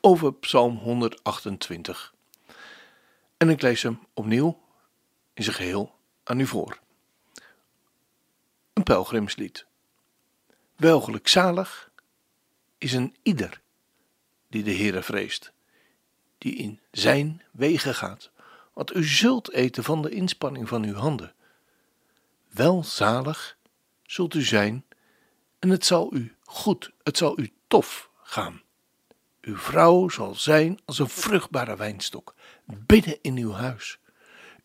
over Psalm 128. En ik lees hem opnieuw in zijn geheel aan u voor. Een pelgrimslied. Welgelukzalig is een ieder die de Heere vreest, die in zijn wegen gaat, want u zult eten van de inspanning van uw handen. Welzalig zult u zijn en het zal u goed, het zal u tof gaan. Uw vrouw zal zijn als een vruchtbare wijnstok binnen in uw huis.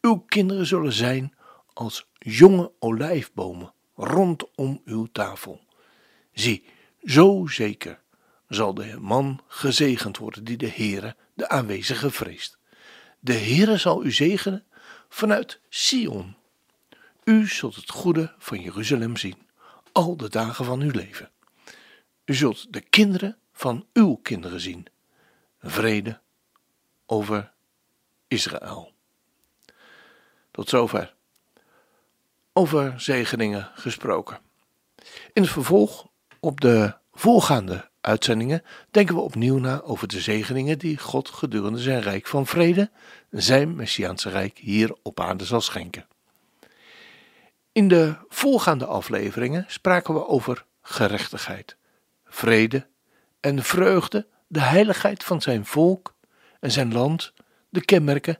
Uw kinderen zullen zijn als jonge olijfbomen rondom uw tafel. Zie, zo zeker zal de man gezegend worden die de Heere, de aanwezige, vreest. De Heere zal u zegenen vanuit Sion. U zult het goede van Jeruzalem zien, al de dagen van uw leven. U zult de kinderen van uw kinderen zien. Vrede over Israël. Tot zover. Over zegeningen gesproken. In het vervolg op de voorgaande uitzendingen denken we opnieuw na over de zegeningen die God gedurende zijn rijk van vrede, zijn Messiaanse rijk, hier op aarde zal schenken. In de voorgaande afleveringen spraken we over gerechtigheid, vrede en vreugde, de heiligheid van zijn volk en zijn land, de kenmerken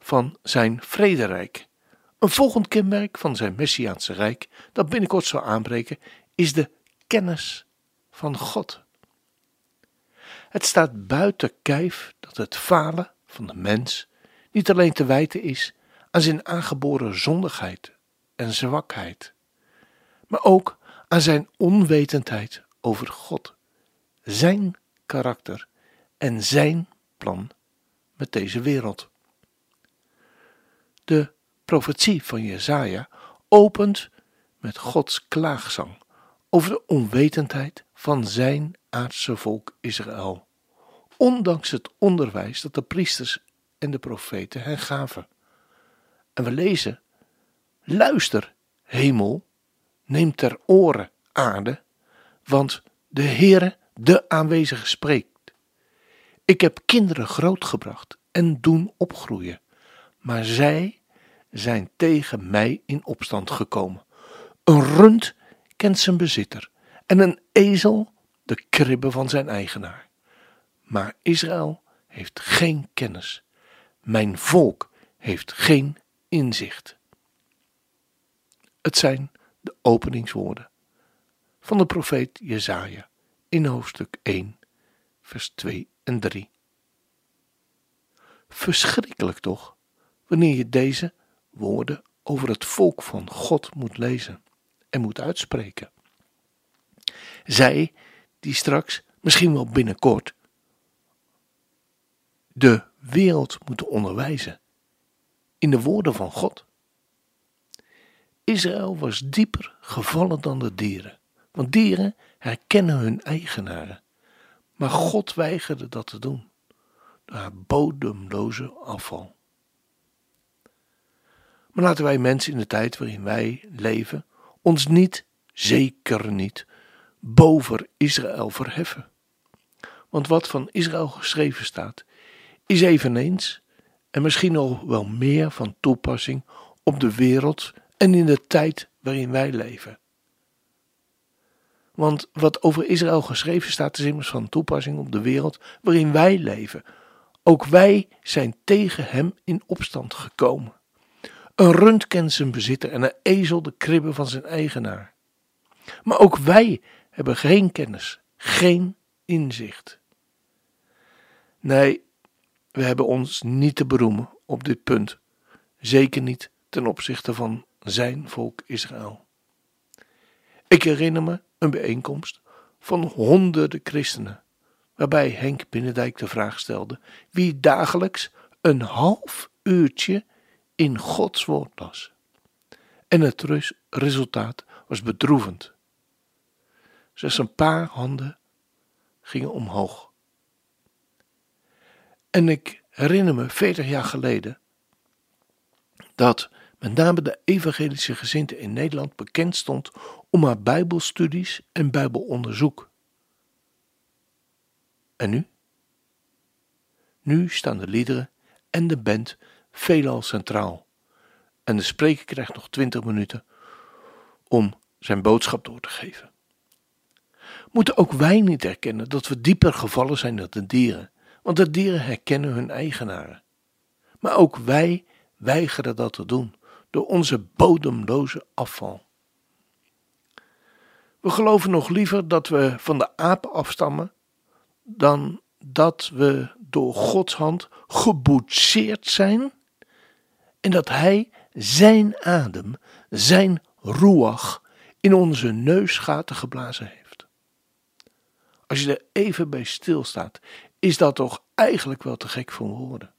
van zijn vrederijk. Een volgend kenmerk van zijn Messiaanse rijk, dat binnenkort zal aanbreken, is de kennis van God. Het staat buiten kijf dat het falen van de mens niet alleen te wijten is aan zijn aangeboren zondigheid en zwakheid, maar ook aan zijn onwetendheid over God zijn karakter en zijn plan met deze wereld. De profetie van Jesaja opent met Gods klaagzang over de onwetendheid van zijn aardse volk Israël, ondanks het onderwijs dat de priesters en de profeten hen gaven. En we lezen: Luister, hemel, neem ter oren, aarde, want de Heere de aanwezige spreekt. Ik heb kinderen grootgebracht en doen opgroeien, maar zij zijn tegen mij in opstand gekomen. Een rund kent zijn bezitter en een ezel de kribbe van zijn eigenaar. Maar Israël heeft geen kennis. Mijn volk heeft geen inzicht. Het zijn de openingswoorden van de profeet Jezaja in hoofdstuk 1, vers 2 en 3. Verschrikkelijk toch, wanneer je deze woorden over het volk van God moet lezen en moet uitspreken. Zij die straks, misschien wel binnenkort, de wereld moeten onderwijzen in de woorden van God. Israël was dieper gevallen dan de dieren. Want dieren herkennen hun eigenaren. Maar God weigerde dat te doen door bodemloze afval. Maar laten wij mensen in de tijd waarin wij leven ons niet, zeker niet, boven Israël verheffen. Want wat van Israël geschreven staat, is eveneens en misschien nog wel meer van toepassing op de wereld en in de tijd waarin wij leven. Want wat over Israël geschreven staat, is immers van toepassing op de wereld waarin wij leven. Ook wij zijn tegen hem in opstand gekomen. Een rund kent zijn bezitter en een ezel de kribbe van zijn eigenaar. Maar ook wij hebben geen kennis, geen inzicht. Nee, we hebben ons niet te beroemen op dit punt, zeker niet ten opzichte van zijn volk Israël. Ik herinner me een bijeenkomst van honderden christenen, waarbij Henk Binnendijk de vraag stelde wie dagelijks een half uurtje in Gods woord las. En het resultaat was bedroevend. Slechts een paar handen gingen omhoog. En ik herinner me, veertig jaar geleden, dat met name de evangelische gezinte in Nederland bekend stond om haar Bijbelstudies en Bijbelonderzoek. En nu? Nu staan de liederen en de band veelal centraal. En de spreker krijgt nog twintig minuten om zijn boodschap door te geven. Moeten ook wij niet erkennen dat we dieper gevallen zijn dan de dieren, want de dieren herkennen hun eigenaren. Maar ook wij weigeren dat te doen door onze bodemloze afval. We geloven nog liever dat we van de apen afstammen dan dat we door Gods hand geboetseerd zijn en dat Hij zijn adem, zijn ruach in onze neusgaten geblazen heeft. Als je er even bij stilstaat, is dat toch eigenlijk wel te gek voor woorden.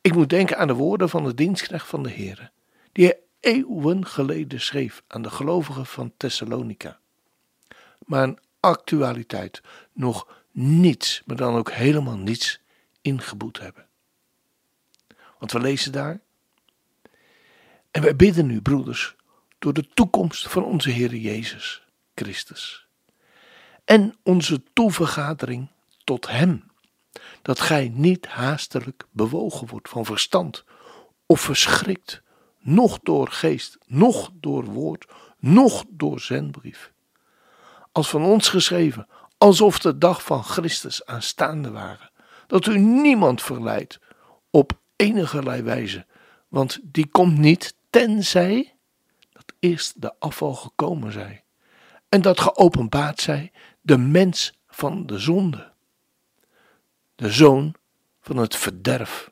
Ik moet denken aan de woorden van de dienstknecht van de Heer, die hij eeuwen geleden schreef aan de gelovigen van Thessalonica. Maar in actualiteit nog niets, maar dan ook helemaal niets ingeboet hebben. Want we lezen daar. En wij bidden nu, broeders, door de toekomst van onze Heer Jezus Christus en onze toevergadering tot Hem dat gij niet haastelijk bewogen wordt van verstand of verschrikt, noch door geest, noch door woord, noch door zendbrief. Als van ons geschreven, alsof de dag van Christus aanstaande waren, dat u niemand verleidt op enige wijze, want die komt niet tenzij dat eerst de afval gekomen zij en dat geopenbaard zij de mens van de zonde de zoon van het verderf,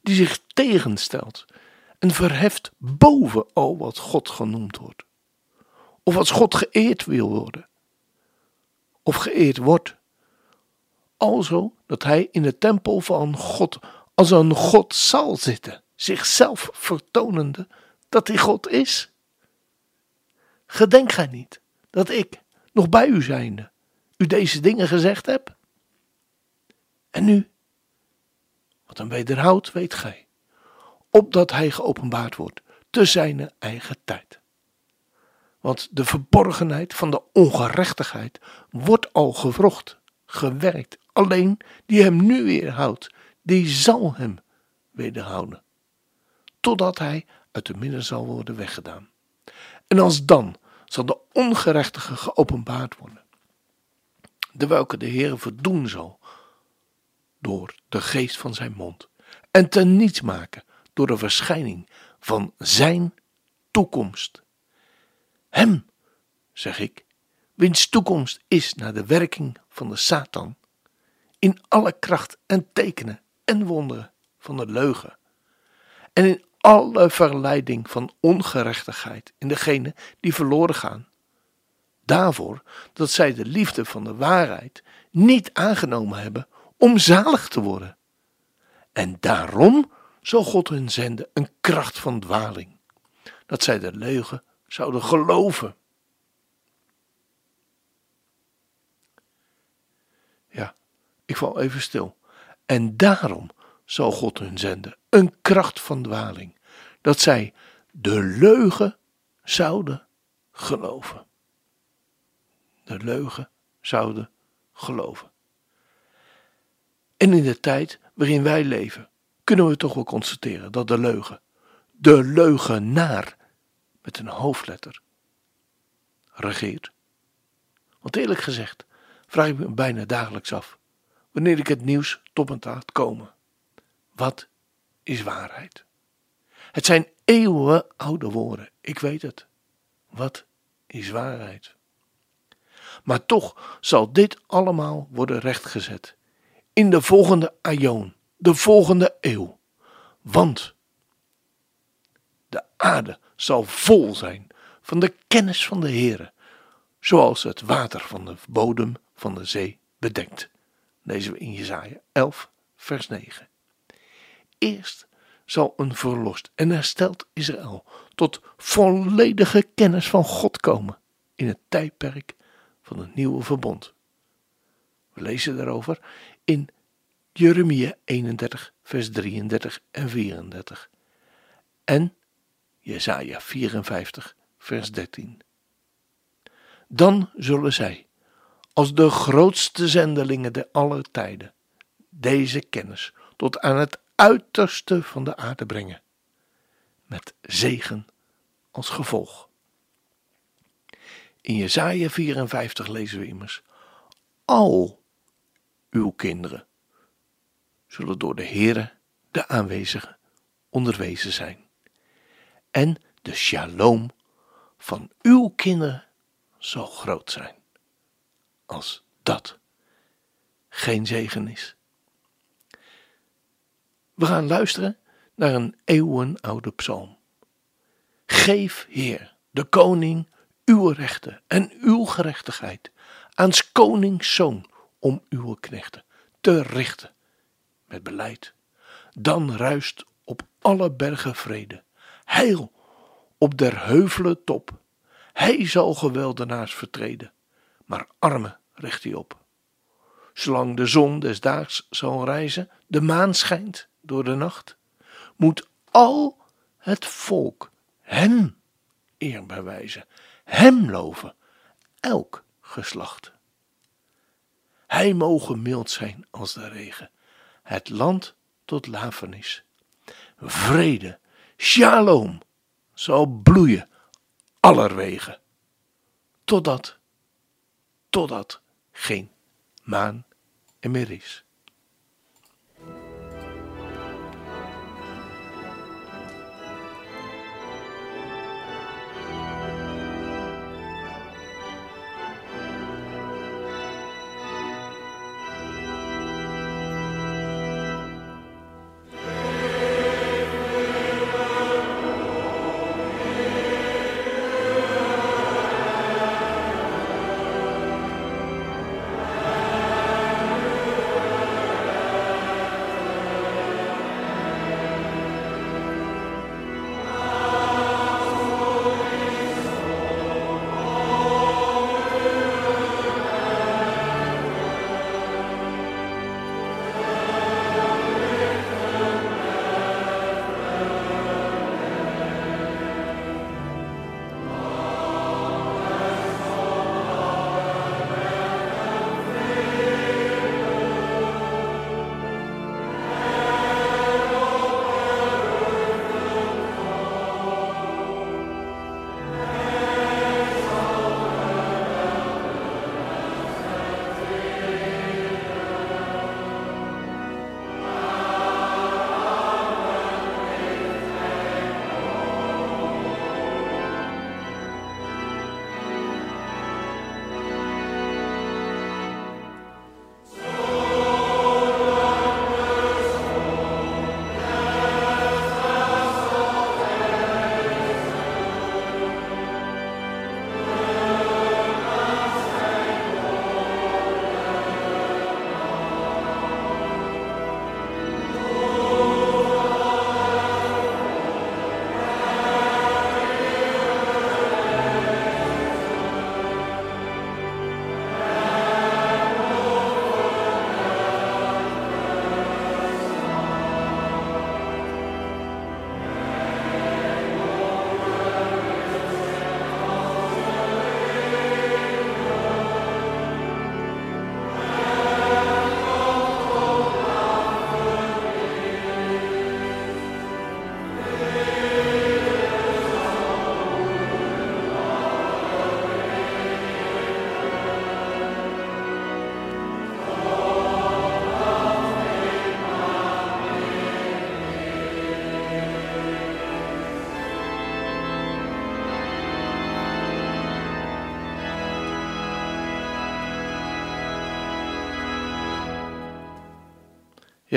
die zich tegenstelt en verheft boven al wat God genoemd wordt, of als God geëerd wil worden, of geëerd wordt, alzo dat hij in de tempel van God als een God zal zitten, zichzelf vertonende dat hij God is. Gedenk gij niet dat ik, nog bij u zijnde, u deze dingen gezegd heb? En nu? Wat een wederhoud, weet gij, opdat hij geopenbaard wordt te zijn eigen tijd. Want de verborgenheid van de ongerechtigheid wordt al gewrocht, gewerkt. Alleen die hem nu weer houdt, die zal hem wederhouden. Totdat hij uit de midden zal worden weggedaan. En als dan zal de ongerechtige geopenbaard worden, de welke de Heer verdoen zal door de geest van zijn mond en ten niets maken door de verschijning van zijn toekomst. Hem, zeg ik, wiens toekomst is naar de werking van de Satan, in alle kracht en tekenen en wonderen van de leugen, en in alle verleiding van ongerechtigheid in degene die verloren gaan, daarvoor dat zij de liefde van de waarheid niet aangenomen hebben om zalig te worden. En daarom zal God hun zenden een kracht van dwaling, dat zij de leugen zouden geloven. Ja, ik val even stil. En daarom zal God hun zenden een kracht van dwaling, dat zij de leugen zouden geloven. De leugen zouden geloven. En in de tijd waarin wij leven, kunnen we toch wel constateren dat de leugen, de leugenaar met een hoofdletter, regeert. Want eerlijk gezegd, vraag ik me bijna dagelijks af, wanneer ik het nieuws toppend laat komen. Wat is waarheid? Het zijn eeuwen oude woorden, ik weet het. Wat is waarheid? Maar toch zal dit allemaal worden rechtgezet in de volgende aion, de volgende eeuw. Want de aarde zal vol zijn van de kennis van de Heere, zoals het water van de bodem van de zee bedekt. Lezen we in Jesaja 11, vers 9. Eerst zal een verlost en hersteld Israël tot volledige kennis van God komen in het tijdperk van het nieuwe verbond. We lezen daarover in Jeremia 31, vers 33 en 34 en Jesaja 54, vers 13. Dan zullen zij, als de grootste zendelingen der aller tijden, deze kennis tot aan het uiterste van de aarde brengen, met zegen als gevolg. In Jesaja 54 lezen we immers: Al uw kinderen zullen door de Heere, de aanwezigen, onderwezen zijn. En de shalom van uw kinderen zal groot zijn. Als dat geen zegen is. We gaan luisteren naar een eeuwenoude psalm. Geef, Heer, de koning, uw rechten en uw gerechtigheid aan konings zoon om uw knechten te richten met beleid. Dan ruist op alle bergen vrede, heil op der heuvelen top. Hij zal geweldenaars vertreden, maar armen richt hij op. Zolang de zon des daags zal reizen, de maan schijnt door de nacht, moet al het volk hem eer bewijzen, hem loven, elk geslacht. Hij mogen mild zijn als de regen, het land tot lafenis. Vrede, shalom, zal bloeien allerwegen, totdat, totdat geen maan er meer is.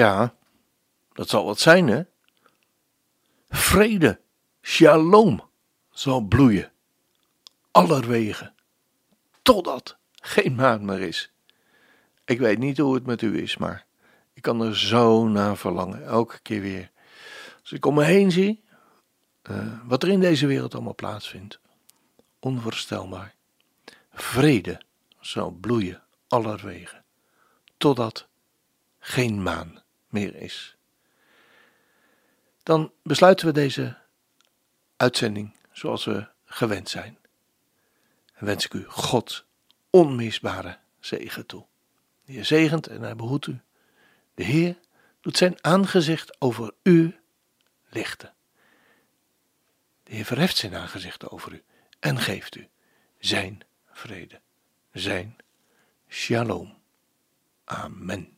Ja, dat zal wat zijn, hè? Vrede, shalom, zal bloeien, allerwegen, totdat geen maan meer is. Ik weet niet hoe het met u is, maar ik kan er zo naar verlangen, elke keer weer. Als ik om me heen zie, uh, wat er in deze wereld allemaal plaatsvindt. Onvoorstelbaar. Vrede zal bloeien allerwege, totdat geen maan meer is. Dan besluiten we deze uitzending zoals we gewend zijn. En wens ik u God onmisbare zegen toe. De Heer zegent en hij behoedt u. De Heer doet zijn aangezicht over u lichten. De Heer verheft zijn aangezicht over u en geeft u zijn vrede, zijn shalom. Amen.